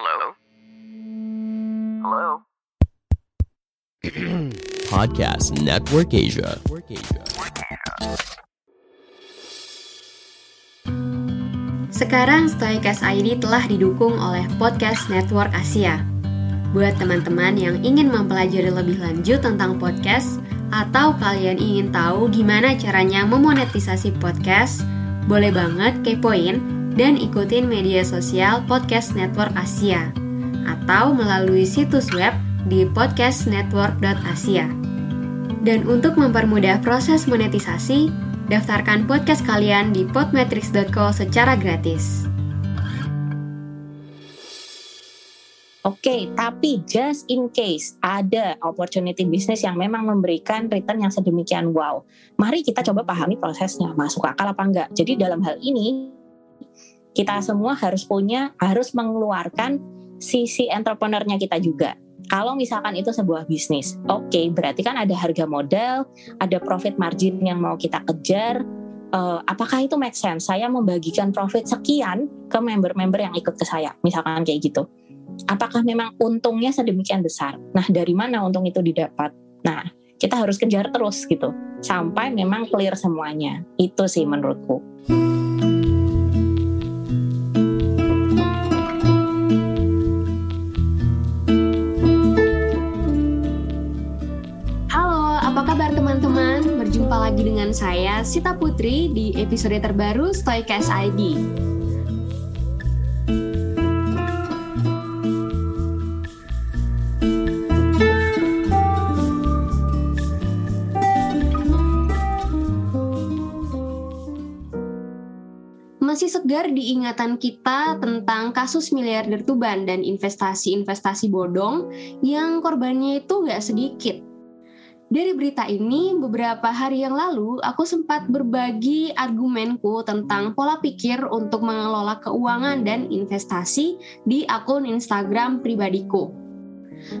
Hello? Hello? Podcast Network Asia. Sekarang Stoikas ID telah didukung oleh Podcast Network Asia. Buat teman-teman yang ingin mempelajari lebih lanjut tentang podcast atau kalian ingin tahu gimana caranya memonetisasi podcast, boleh banget kepoin dan ikutin media sosial Podcast Network Asia atau melalui situs web di podcastnetwork.asia. Dan untuk mempermudah proses monetisasi, daftarkan podcast kalian di podmetrics.co secara gratis. Oke, tapi just in case ada opportunity bisnis yang memang memberikan return yang sedemikian wow, mari kita coba pahami prosesnya, masuk akal apa enggak. Jadi dalam hal ini kita semua harus punya, harus mengeluarkan sisi entrepreneurnya kita juga. Kalau misalkan itu sebuah bisnis, oke, okay, berarti kan ada harga modal, ada profit margin yang mau kita kejar. Uh, apakah itu make sense? Saya membagikan profit sekian ke member-member yang ikut ke saya, misalkan kayak gitu. Apakah memang untungnya sedemikian besar? Nah, dari mana untung itu didapat? Nah, kita harus kejar terus gitu, sampai memang clear semuanya. Itu sih menurutku. Berjumpa dengan saya, Sita Putri, di episode terbaru Stoikas ID. Masih segar diingatan kita tentang kasus miliarder Tuban dan investasi-investasi bodong yang korbannya itu nggak sedikit dari berita ini, beberapa hari yang lalu aku sempat berbagi argumenku tentang pola pikir untuk mengelola keuangan dan investasi di akun Instagram pribadiku.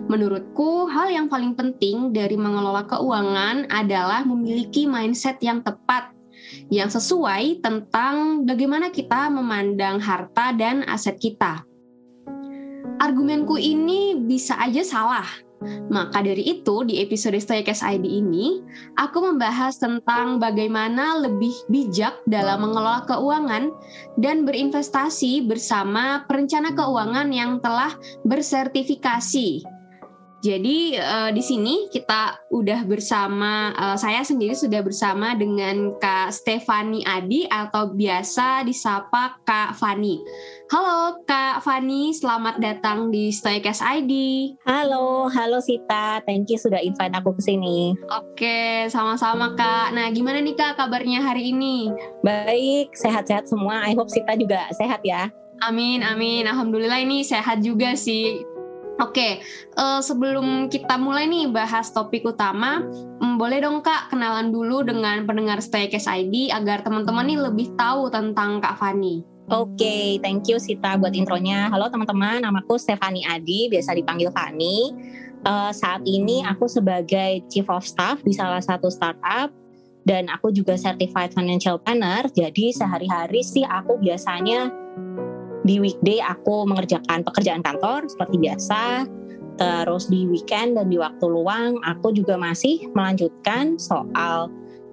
Menurutku, hal yang paling penting dari mengelola keuangan adalah memiliki mindset yang tepat, yang sesuai tentang bagaimana kita memandang harta dan aset kita. Argumenku ini bisa aja salah, maka dari itu, di episode Stoikas ID ini, aku membahas tentang bagaimana lebih bijak dalam mengelola keuangan dan berinvestasi bersama perencana keuangan yang telah bersertifikasi jadi uh, di sini kita udah bersama, uh, saya sendiri sudah bersama dengan Kak Stefani Adi atau biasa disapa Kak Fani. Halo Kak Fani, selamat datang di Stoikas ID. Halo, halo Sita, thank you sudah invite aku ke sini. Oke, sama-sama Kak. Nah, gimana nih Kak kabarnya hari ini? Baik, sehat-sehat semua. I hope Sita juga sehat ya. Amin, amin. Alhamdulillah ini sehat juga sih. Oke, uh, sebelum kita mulai nih bahas topik utama, um, boleh dong Kak kenalan dulu dengan pendengar Staycase ID agar teman-teman nih lebih tahu tentang Kak Fani. Oke, okay, thank you Sita buat intronya. Halo teman-teman, namaku Stefani Adi, biasa dipanggil Fani. Uh, saat ini aku sebagai Chief of Staff di salah satu startup dan aku juga Certified Financial Planner. Jadi sehari-hari sih aku biasanya di weekday aku mengerjakan pekerjaan kantor seperti biasa. Terus di weekend dan di waktu luang aku juga masih melanjutkan soal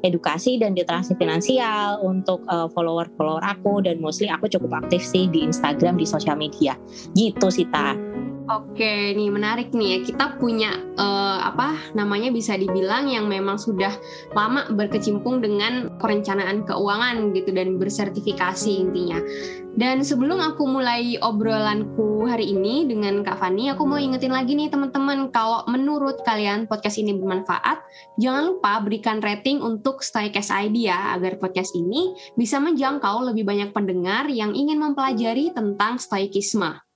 edukasi dan literasi finansial untuk uh, follower-follower aku dan mostly aku cukup aktif sih di Instagram di sosial media. Gitu sih ta. Oke, nih menarik nih ya. Kita punya uh, apa namanya bisa dibilang yang memang sudah lama berkecimpung dengan perencanaan keuangan gitu dan bersertifikasi intinya. Dan sebelum aku mulai obrolanku hari ini dengan Kak Fani, aku mau ingetin lagi nih teman-teman kalau menurut kalian podcast ini bermanfaat, jangan lupa berikan rating untuk Stoicast ID ya agar podcast ini bisa menjangkau lebih banyak pendengar yang ingin mempelajari tentang stoikisme.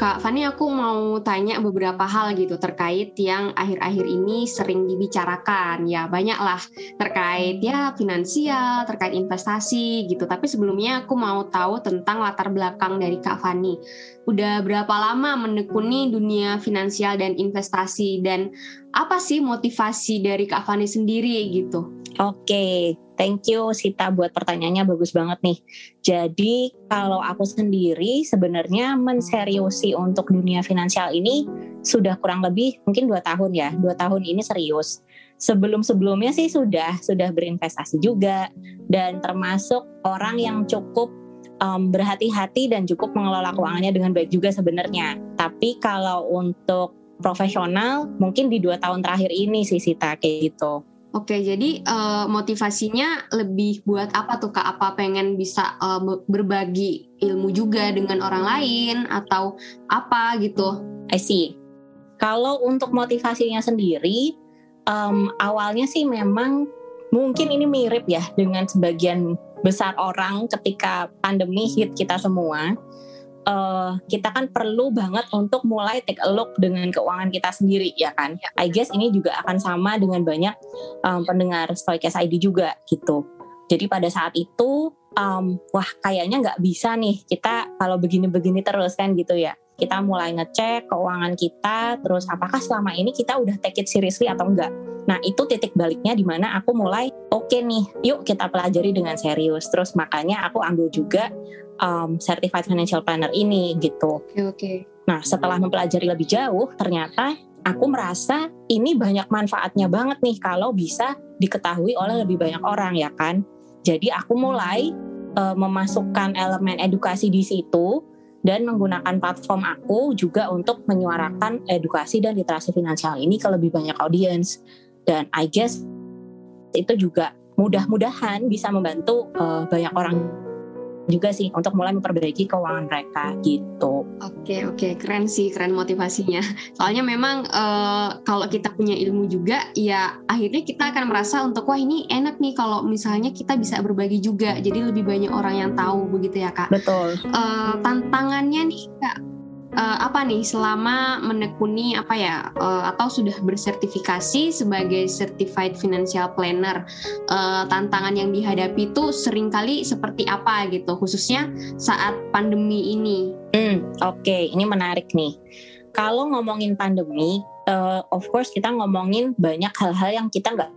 Kak Fani aku mau tanya beberapa hal gitu terkait yang akhir-akhir ini sering dibicarakan ya banyak lah terkait ya finansial, terkait investasi gitu. Tapi sebelumnya aku mau tahu tentang latar belakang dari Kak Fani. Udah berapa lama menekuni dunia finansial dan investasi dan apa sih motivasi dari Kak Fani sendiri gitu? Oke, thank you Sita buat pertanyaannya bagus banget nih. Jadi kalau aku sendiri sebenarnya menseriusi untuk dunia finansial ini sudah kurang lebih mungkin dua tahun ya. Dua tahun ini serius. Sebelum-sebelumnya sih sudah sudah berinvestasi juga dan termasuk orang yang cukup um, berhati-hati dan cukup mengelola keuangannya dengan baik juga sebenarnya. Tapi kalau untuk profesional mungkin di dua tahun terakhir ini sih Sita kayak gitu. Oke, jadi uh, motivasinya lebih buat apa tuh kak? Apa pengen bisa uh, berbagi ilmu juga dengan orang lain atau apa gitu? I see. Kalau untuk motivasinya sendiri, um, awalnya sih memang mungkin ini mirip ya dengan sebagian besar orang ketika pandemi hit kita semua uh, kita kan perlu banget untuk mulai take a look dengan keuangan kita sendiri ya kan. I guess ini juga akan sama dengan banyak um, pendengar Stoikes ID juga gitu. Jadi pada saat itu, um, wah kayaknya nggak bisa nih kita kalau begini-begini terus kan gitu ya. Kita mulai ngecek keuangan kita, terus apakah selama ini kita udah take it seriously atau enggak. Nah itu titik baliknya di mana aku mulai oke okay nih, yuk kita pelajari dengan serius. Terus makanya aku ambil juga um, certified financial planner ini gitu. Oke. Okay, okay. Nah setelah mempelajari lebih jauh, ternyata aku merasa ini banyak manfaatnya banget nih kalau bisa diketahui oleh lebih banyak orang ya kan. Jadi aku mulai uh, memasukkan elemen edukasi di situ dan menggunakan platform aku juga untuk menyuarakan edukasi dan literasi finansial ini ke lebih banyak audiens. Dan I guess itu juga mudah-mudahan bisa membantu uh, banyak orang juga sih untuk mulai memperbaiki keuangan mereka gitu. Oke oke keren sih keren motivasinya. Soalnya memang uh, kalau kita punya ilmu juga ya akhirnya kita akan merasa untuk wah ini enak nih kalau misalnya kita bisa berbagi juga jadi lebih banyak orang yang tahu begitu ya kak. Betul. Uh, tantangannya nih kak uh, apa nih selama menekuni apa ya uh, atau sudah bersertifikasi sebagai certified financial planner uh, tantangan yang dihadapi itu sering kali seperti apa gitu khususnya saat pandemi ini. Hmm, Oke, okay. ini menarik nih. Kalau ngomongin pandemi, uh, of course kita ngomongin banyak hal-hal yang kita nggak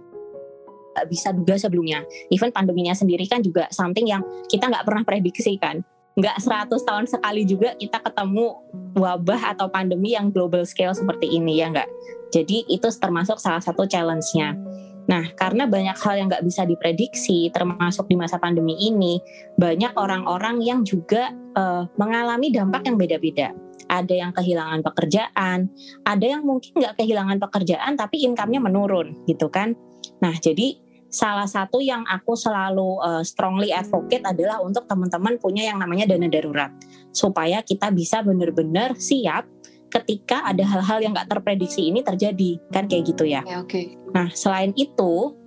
bisa duga sebelumnya. Even pandeminya sendiri kan juga something yang kita nggak pernah prediksi kan nggak 100 tahun sekali juga kita ketemu wabah atau pandemi yang global scale seperti ini ya nggak. Jadi itu termasuk salah satu challenge-nya. Nah, karena banyak hal yang nggak bisa diprediksi, termasuk di masa pandemi ini, banyak orang-orang yang juga uh, mengalami dampak yang beda-beda. Ada yang kehilangan pekerjaan, ada yang mungkin nggak kehilangan pekerjaan tapi income-nya menurun, gitu kan? Nah, jadi salah satu yang aku selalu uh, strongly advocate adalah untuk teman-teman punya yang namanya dana darurat supaya kita bisa benar-benar siap ketika ada hal-hal yang nggak terprediksi ini terjadi kan kayak gitu ya. ya Oke. Okay. Nah selain itu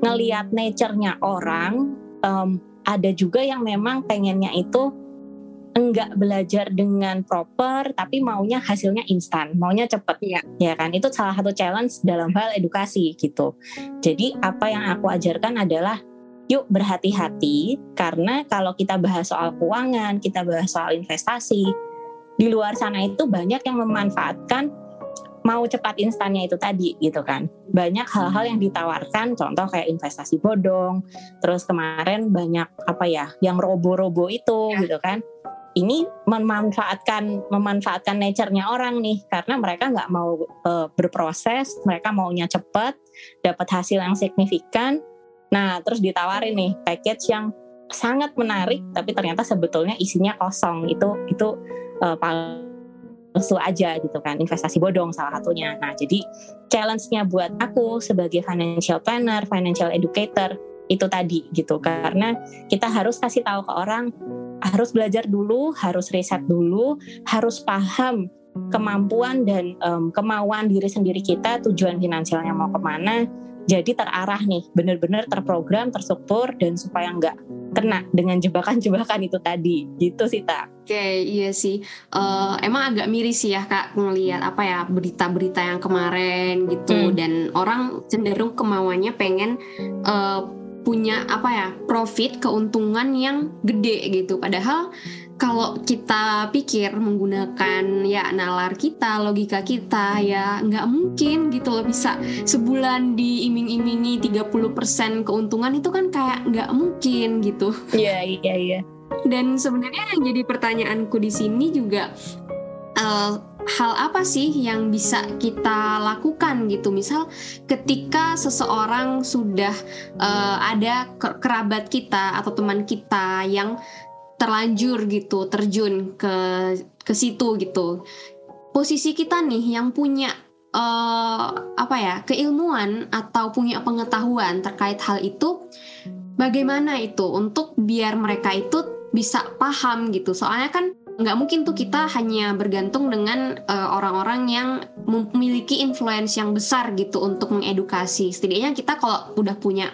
ngelihat nature-nya orang um, ada juga yang memang pengennya itu enggak belajar dengan proper tapi maunya hasilnya instan, maunya cepet ya. ya kan? Itu salah satu challenge dalam hal edukasi gitu. Jadi apa yang aku ajarkan adalah yuk berhati-hati karena kalau kita bahas soal keuangan, kita bahas soal investasi, di luar sana itu banyak yang memanfaatkan mau cepat instannya itu tadi gitu kan. Banyak hal-hal yang ditawarkan, contoh kayak investasi bodong, terus kemarin banyak apa ya, yang robo-robo itu ya. gitu kan ini memanfaatkan memanfaatkan nature-nya orang nih karena mereka nggak mau uh, berproses, mereka maunya cepat, dapat hasil yang signifikan. Nah, terus ditawarin nih package yang sangat menarik tapi ternyata sebetulnya isinya kosong. Itu itu uh, palsu aja gitu kan, investasi bodong salah satunya. Nah, jadi challenge-nya buat aku sebagai financial planner, financial educator itu tadi gitu karena kita harus kasih tahu ke orang harus belajar dulu, harus riset dulu, harus paham kemampuan dan um, kemauan diri sendiri kita, tujuan finansialnya mau ke mana, jadi terarah nih, benar-benar terprogram, terstruktur dan supaya nggak kena dengan jebakan-jebakan itu tadi, gitu sih tak. Oke, iya sih. Uh, emang agak miris sih ya kak ngelihat apa ya berita-berita yang kemarin gitu, hmm. dan orang cenderung kemauannya pengen uh, punya apa ya profit keuntungan yang gede gitu padahal kalau kita pikir menggunakan ya nalar kita, logika kita ya nggak mungkin gitu loh bisa sebulan diiming-imingi 30% keuntungan itu kan kayak nggak mungkin gitu. Iya, iya, iya. Dan sebenarnya yang jadi pertanyaanku di sini juga uh, hal apa sih yang bisa kita lakukan gitu? Misal ketika seseorang sudah uh, ada kerabat kita atau teman kita yang terlanjur gitu terjun ke ke situ gitu. Posisi kita nih yang punya uh, apa ya keilmuan atau punya pengetahuan terkait hal itu bagaimana itu untuk biar mereka itu bisa paham gitu? Soalnya kan nggak mungkin tuh kita hanya bergantung dengan uh, orang-orang yang memiliki influence yang besar gitu untuk mengedukasi setidaknya kita kalau udah punya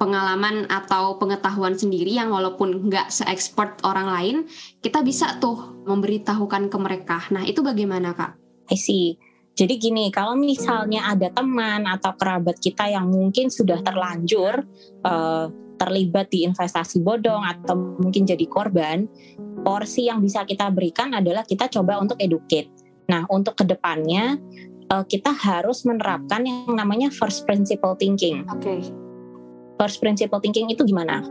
pengalaman atau pengetahuan sendiri yang walaupun nggak se-expert orang lain, kita bisa tuh memberitahukan ke mereka. Nah, itu bagaimana, Kak? I see. Jadi gini, kalau misalnya ada teman atau kerabat kita yang mungkin sudah terlanjur uh, terlibat di investasi bodong atau mungkin jadi korban, porsi yang bisa kita berikan adalah kita coba untuk educate. Nah, untuk ke depannya uh, kita harus menerapkan yang namanya first principle thinking. Oke. Okay first principle thinking itu gimana?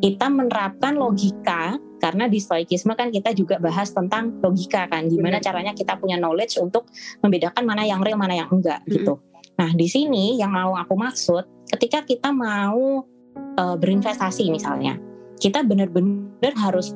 Kita menerapkan logika karena di stoikisme kan kita juga bahas tentang logika kan, gimana caranya kita punya knowledge untuk membedakan mana yang real mana yang enggak hmm. gitu. Nah di sini yang mau aku maksud, ketika kita mau uh, berinvestasi misalnya, kita benar-benar harus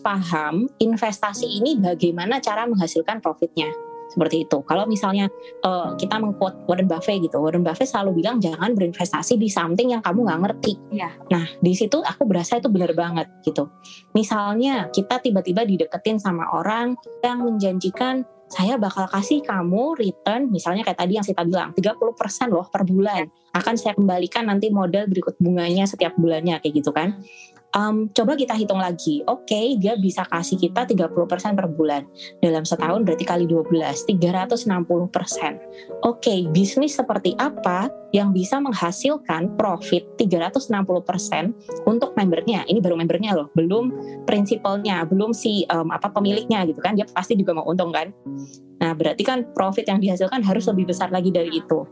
paham investasi ini bagaimana cara menghasilkan profitnya seperti itu. Kalau misalnya uh, kita mengquote Warren Buffett gitu, Warren Buffett selalu bilang jangan berinvestasi di something yang kamu nggak ngerti. Ya. Nah di situ aku berasa itu benar banget gitu. Misalnya kita tiba-tiba dideketin sama orang yang menjanjikan saya bakal kasih kamu return misalnya kayak tadi yang saya bilang 30% loh per bulan akan saya kembalikan nanti modal berikut bunganya setiap bulannya kayak gitu kan um, coba kita hitung lagi. Oke, okay, dia bisa kasih kita 30% per bulan. Dalam setahun berarti kali 12, 360%. Oke, okay, bisnis seperti apa yang bisa menghasilkan profit 360% untuk membernya? Ini baru membernya loh, belum prinsipalnya, belum si um, apa pemiliknya gitu kan. Dia pasti juga mau untung kan. Nah, berarti kan profit yang dihasilkan harus lebih besar lagi dari itu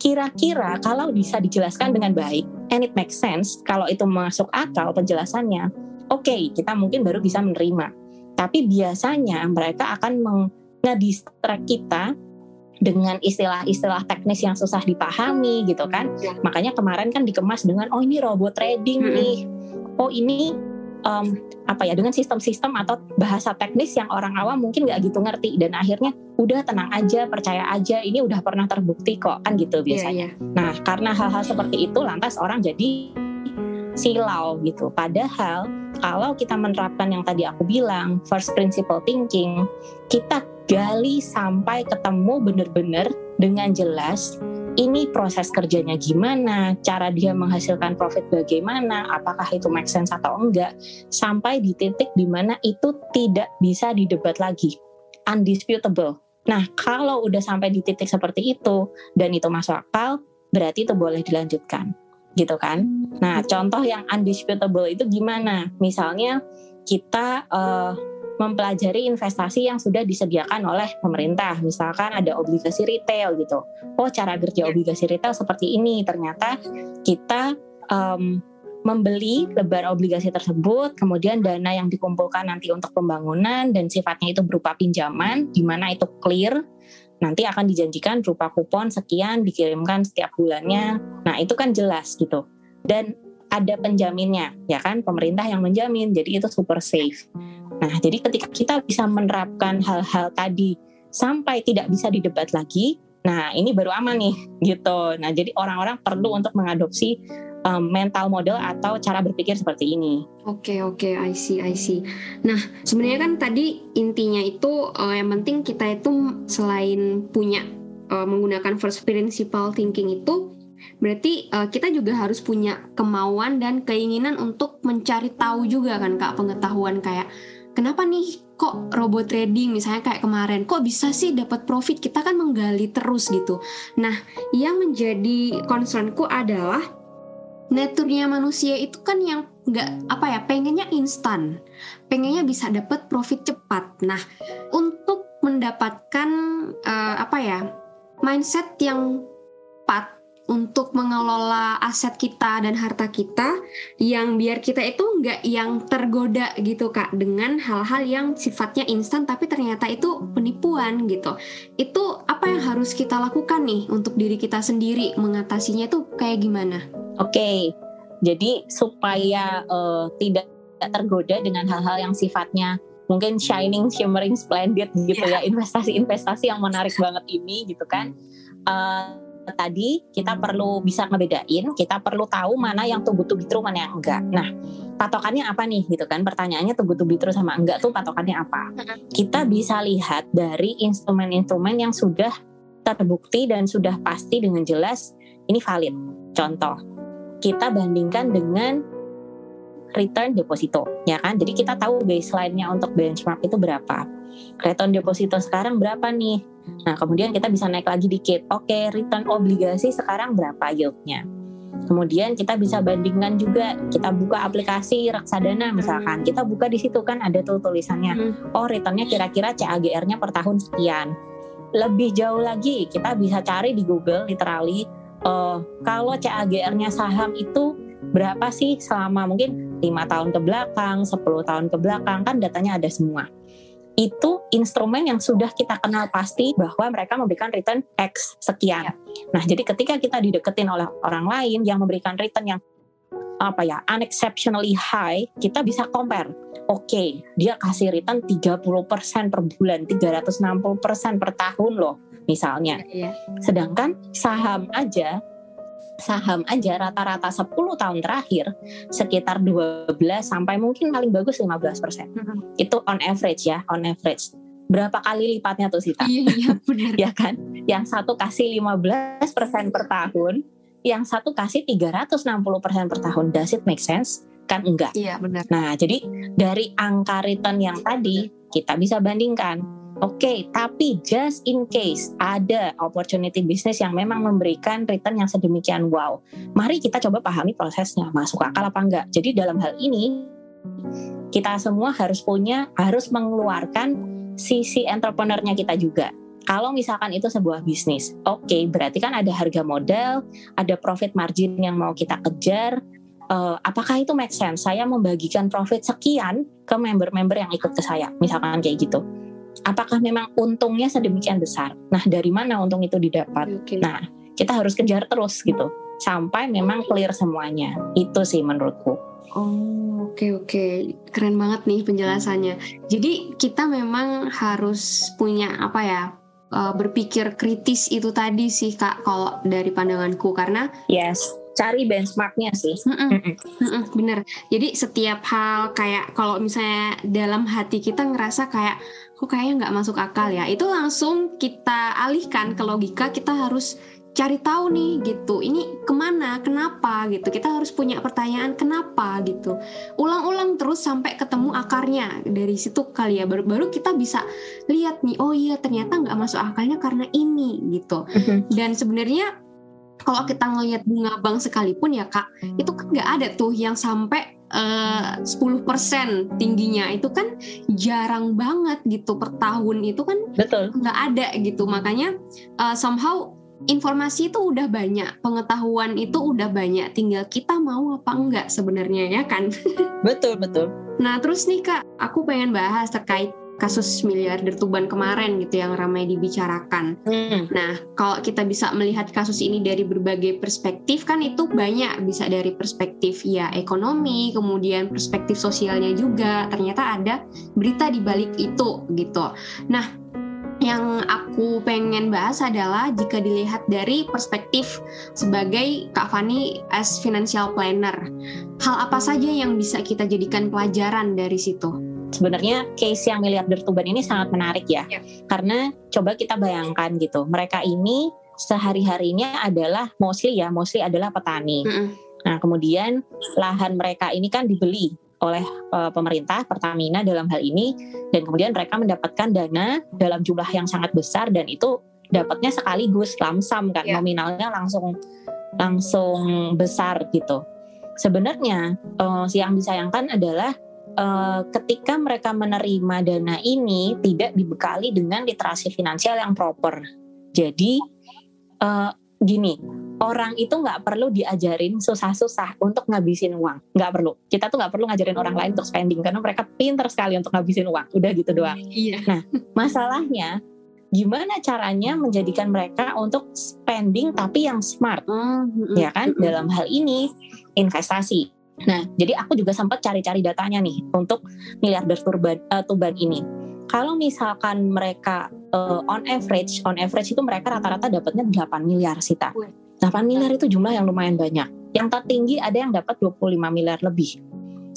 kira-kira kalau bisa dijelaskan dengan baik and it makes sense kalau itu masuk akal penjelasannya oke okay, kita mungkin baru bisa menerima. Tapi biasanya mereka akan mengedistract kita dengan istilah-istilah teknis yang susah dipahami gitu kan. Ya. makanya kemarin kan dikemas dengan oh ini robot trading nih. Oh ini um, apa ya dengan sistem-sistem atau bahasa teknis yang orang awam mungkin nggak gitu ngerti dan akhirnya udah tenang aja percaya aja ini udah pernah terbukti kok kan gitu iya, biasanya. Yeah, yeah. Nah karena hal-hal seperti itu lantas orang jadi silau gitu. Padahal kalau kita menerapkan yang tadi aku bilang first principle thinking, kita gali sampai ketemu benar-benar dengan jelas ini proses kerjanya gimana, cara dia menghasilkan profit bagaimana, apakah itu make sense atau enggak, sampai di titik di mana itu tidak bisa didebat lagi, undisputable. Nah, kalau udah sampai di titik seperti itu dan itu masuk akal, berarti itu boleh dilanjutkan, gitu kan? Nah, contoh yang undisputable itu gimana? Misalnya kita uh, mempelajari investasi yang sudah disediakan oleh pemerintah. Misalkan ada obligasi retail gitu. Oh, cara kerja obligasi retail seperti ini. Ternyata kita um, membeli lebar obligasi tersebut, kemudian dana yang dikumpulkan nanti untuk pembangunan dan sifatnya itu berupa pinjaman, di mana itu clear, nanti akan dijanjikan berupa kupon sekian dikirimkan setiap bulannya. Nah, itu kan jelas gitu. Dan ada penjaminnya, ya kan? Pemerintah yang menjamin, jadi itu super safe. Nah, jadi ketika kita bisa menerapkan hal-hal tadi sampai tidak bisa didebat lagi, nah ini baru aman nih, gitu. Nah, jadi orang-orang perlu untuk mengadopsi um, mental model atau cara berpikir seperti ini. Oke okay, oke, okay, I see I see. Nah sebenarnya kan tadi intinya itu uh, yang penting kita itu selain punya uh, menggunakan first principle thinking itu Berarti uh, kita juga harus punya kemauan dan keinginan untuk mencari tahu juga kan kak pengetahuan kayak kenapa nih kok robot trading misalnya kayak kemarin kok bisa sih dapat profit kita kan menggali terus gitu. Nah yang menjadi concernku adalah naturnya manusia itu kan yang nggak apa ya pengennya instan, pengennya bisa dapat profit cepat. Nah untuk mendapatkan uh, apa ya mindset yang tepat untuk mengelola aset kita dan harta kita yang biar kita itu nggak yang tergoda gitu kak dengan hal-hal yang sifatnya instan tapi ternyata itu penipuan gitu itu apa yang harus kita lakukan nih untuk diri kita sendiri mengatasinya itu kayak gimana? Oke okay. jadi supaya uh, tidak tergoda dengan hal-hal yang sifatnya mungkin shining, shimmering, splendid gitu yeah. ya investasi-investasi yang menarik banget ini gitu kan. Uh, tadi kita perlu bisa ngebedain, kita perlu tahu mana yang be true, mana yang enggak. Nah, patokannya apa nih gitu kan? Pertanyaannya be true sama enggak tuh patokannya apa? Kita bisa lihat dari instrumen-instrumen yang sudah terbukti dan sudah pasti dengan jelas ini valid. Contoh, kita bandingkan dengan return deposito, ya kan? Jadi kita tahu baseline-nya untuk benchmark itu berapa. Return deposito sekarang berapa nih? Nah, kemudian kita bisa naik lagi dikit. Oke, return obligasi sekarang berapa yieldnya? Kemudian kita bisa bandingkan juga, kita buka aplikasi reksadana misalkan, kita buka di situ kan ada tuh tulisannya, hmm. oh returnnya kira-kira CAGR-nya per tahun sekian. Lebih jauh lagi, kita bisa cari di Google literally, uh, kalau CAGR-nya saham itu berapa sih selama mungkin lima tahun ke belakang, 10 tahun ke belakang, kan datanya ada semua itu instrumen yang sudah kita kenal pasti bahwa mereka memberikan return X sekian. Ya. Nah, jadi ketika kita dideketin oleh orang lain yang memberikan return yang apa ya, unexceptionally high, kita bisa compare. Oke, okay, dia kasih return 30% per bulan, 360% per tahun loh, misalnya. Ya, ya. Sedangkan saham aja saham aja rata-rata 10 tahun terakhir sekitar 12 sampai mungkin paling bagus 15 persen. Hmm. Itu on average ya, on average. Berapa kali lipatnya tuh Sita? Iya, iya benar. ya kan? Yang satu kasih 15 persen per tahun, yang satu kasih 360 persen per tahun. Does it make sense? Kan enggak. Iya benar. Nah jadi dari angka return yang tadi kita bisa bandingkan Oke, okay, tapi just in case ada opportunity bisnis yang memang memberikan return yang sedemikian wow, mari kita coba pahami prosesnya, masuk akal apa enggak. Jadi dalam hal ini kita semua harus punya, harus mengeluarkan sisi entrepreneurnya kita juga. Kalau misalkan itu sebuah bisnis, oke, okay, berarti kan ada harga modal, ada profit margin yang mau kita kejar. Uh, apakah itu make sense? Saya membagikan profit sekian ke member-member yang ikut ke saya, misalkan kayak gitu apakah memang untungnya sedemikian besar? Nah, dari mana untung itu didapat? Okay. Nah, kita harus kejar terus gitu sampai memang clear semuanya. Itu sih menurutku. Oh, oke okay, oke. Okay. Keren banget nih penjelasannya. Jadi kita memang harus punya apa ya? Uh, berpikir kritis itu tadi sih Kak kalau dari pandanganku karena yes cari benchmarknya sih. Mm -mm. Mm -mm, bener. Jadi setiap hal kayak kalau misalnya dalam hati kita ngerasa kayak kok kayaknya nggak masuk akal ya. Itu langsung kita alihkan ke logika kita harus cari tahu nih gitu. Ini ke mana? Kenapa? Gitu. Kita harus punya pertanyaan kenapa? Gitu. Ulang-ulang terus sampai ketemu akarnya dari situ kali ya. Baru baru kita bisa lihat nih oh iya ternyata nggak masuk akalnya karena ini gitu. Mm-hmm. dan sebenarnya kalau kita ngelihat bunga bank sekalipun ya kak itu kan nggak ada tuh yang sampai uh, eh, 10% tingginya. Itu kan jarang banget gitu per tahun. Itu kan nggak ada gitu. Makanya uh, somehow informasi itu udah banyak pengetahuan itu udah banyak. Tinggal kita mau apa enggak sebenarnya ya kan? Betul betul. Nah terus nih kak aku pengen bahas terkait kasus miliarder Tuban kemarin gitu yang ramai dibicarakan. Hmm. Nah, kalau kita bisa melihat kasus ini dari berbagai perspektif kan itu banyak bisa dari perspektif ya ekonomi, kemudian perspektif sosialnya juga. Ternyata ada berita di balik itu gitu. Nah, yang aku pengen bahas adalah jika dilihat dari perspektif sebagai Kak Fani as financial planner. Hal apa saja yang bisa kita jadikan pelajaran dari situ? Sebenarnya case yang miliarder Tuban ini sangat menarik ya. ya. Karena coba kita bayangkan gitu, mereka ini sehari-harinya adalah mostly ya, mostly adalah petani. Mm-mm. Nah, kemudian lahan mereka ini kan dibeli oleh uh, pemerintah Pertamina dalam hal ini dan kemudian mereka mendapatkan dana dalam jumlah yang sangat besar dan itu dapatnya sekaligus lamsam kan Ya. nominalnya langsung langsung besar gitu. Sebenarnya uh, yang disayangkan adalah uh, ketika mereka menerima dana ini tidak dibekali dengan literasi finansial yang proper. Jadi uh, gini, orang itu nggak perlu diajarin susah-susah untuk ngabisin uang, nggak perlu. Kita tuh nggak perlu ngajarin orang lain untuk spending karena mereka pinter sekali untuk ngabisin uang. Udah gitu doang. Iya. Masalahnya gimana caranya menjadikan mereka untuk spending tapi yang smart Oh, mm-mm. ya kan dalam hal ini investasi. Nah, jadi aku juga sempat cari-cari datanya nih untuk miliarder turban eh, tuban ini. Kalau misalkan mereka eh, on average, on average itu mereka rata-rata dapatnya 8 miliar Sita. Wih. 8 miliar itu jumlah yang lumayan banyak. Yang tertinggi ada yang dapat 25 miliar lebih.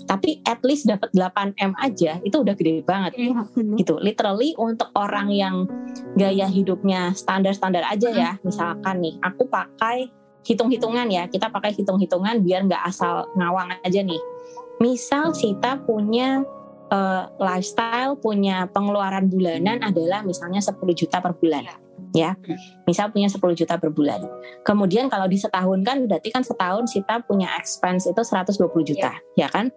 Tapi at least dapat 8 M aja itu udah gede banget Iya, gitu. Literally untuk orang yang gaya hidupnya standar-standar aja ya. Misalkan nih, aku pakai hitung-hitungan ya. Kita pakai hitung-hitungan biar nggak asal ngawang aja nih. Misal Sita punya eh, lifestyle, punya pengeluaran bulanan adalah misalnya 10 juta per bulan. Ya, misal punya 10 juta per bulan. Kemudian kalau di setahun kan berarti kan setahun Sita punya expense itu 120 juta, ya kan?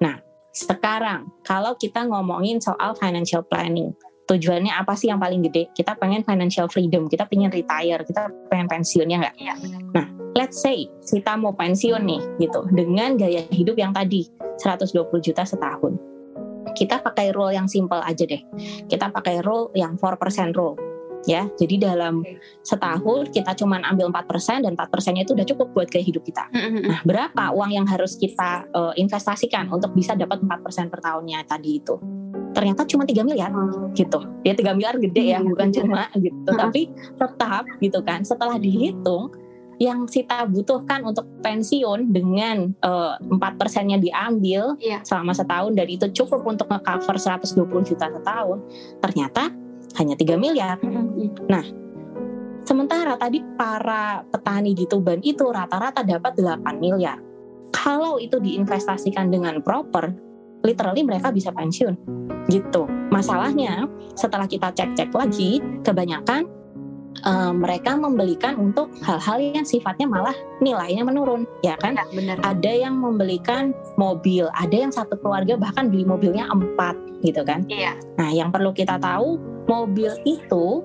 Nah, sekarang kalau kita ngomongin soal financial planning, tujuannya apa sih yang paling gede? Kita pengen financial freedom, kita pengen retire, kita pengen pensiun ya nggak? Iya. Nah, let's say kita mau pensiun nih gitu dengan gaya hidup yang tadi 120 juta setahun. Kita pakai rule yang simple aja deh. Kita pakai rule yang 4% rule. Ya, jadi dalam setahun kita cuman ambil 4% dan 4%-nya itu udah cukup buat gaya hidup kita. Mm-mm. Nah, berapa uang yang harus kita eh, investasikan untuk bisa dapat 4% per tahunnya tadi itu? Ternyata cuma 3 miliar gitu. Ya 3 miliar gede ya, Iya, bukan cuma gitu. Mm-mm. Tapi tetap gitu kan, setelah dihitung yang kita butuhkan untuk pensiun dengan eh, empat persennya diambil Iya. selama setahun dan itu cukup untuk nge-cover 120 juta setahun, ternyata hanya 3 miliar. Mm-mm. Sementara tadi para petani di Tuban itu rata-rata dapat 8 miliar. Kalau itu diinvestasikan dengan proper, literally mereka bisa pensiun. Gitu. Masalahnya setelah kita cek-cek lagi, kebanyakan eh, mereka membelikan untuk hal-hal yang sifatnya malah nilainya menurun, ya kan? Ya, benar. Ada yang membelikan mobil, ada yang satu keluarga bahkan beli mobilnya empat, gitu kan? Iya. Nah, yang perlu kita tahu, mobil itu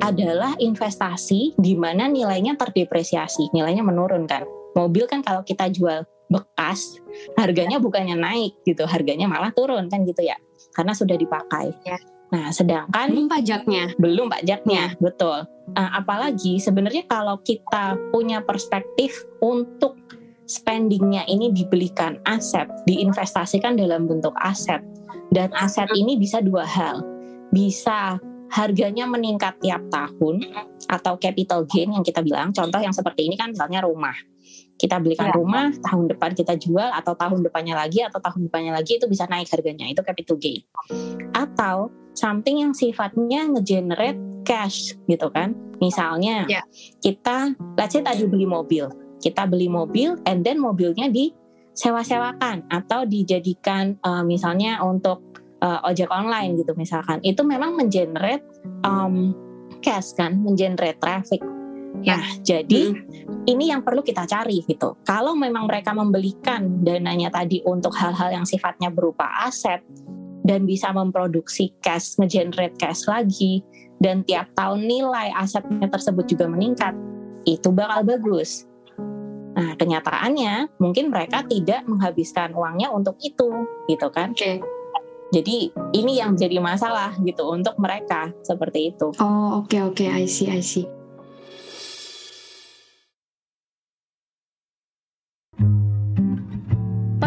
adalah investasi di mana nilainya terdepresiasi, nilainya menurun kan. Mobil kan kalau kita jual bekas, harganya bukannya naik gitu, harganya malah turun kan gitu ya, karena sudah dipakai. Ya. Nah, sedangkan Belum pajaknya. belum pajaknya, betul. Nah, apalagi sebenarnya kalau kita punya perspektif untuk spendingnya ini dibelikan aset, diinvestasikan dalam bentuk aset, dan aset ini bisa dua hal, bisa harganya meningkat tiap tahun atau capital gain yang kita bilang. Contoh yang seperti ini kan misalnya rumah. Kita belikan Ya. rumah, tahun depan kita jual atau tahun depannya lagi atau tahun depannya lagi itu bisa naik harganya. Itu capital gain. Atau something yang sifatnya nge-generate cash gitu kan. Misalnya Ya. kita let's say tadi beli mobil. Kita beli mobil and then mobilnya disewa-sewakan atau dijadikan eh, misalnya untuk eh, ojek online gitu misalkan. Itu memang mengenerate um, cash kan, mengenerate traffic. Ya. Nah, jadi ini yang perlu kita cari gitu. Kalau memang mereka membelikan dananya tadi untuk hal-hal yang sifatnya berupa aset dan bisa memproduksi cash, nge-generate cash lagi dan tiap tahun nilai asetnya tersebut juga meningkat, itu bakal bagus. Nah, kenyataannya mungkin mereka tidak menghabiskan uangnya untuk itu, gitu kan? Oke. Jadi ini yang jadi masalah gitu untuk mereka seperti itu. Oh, oke oke, I see, I see.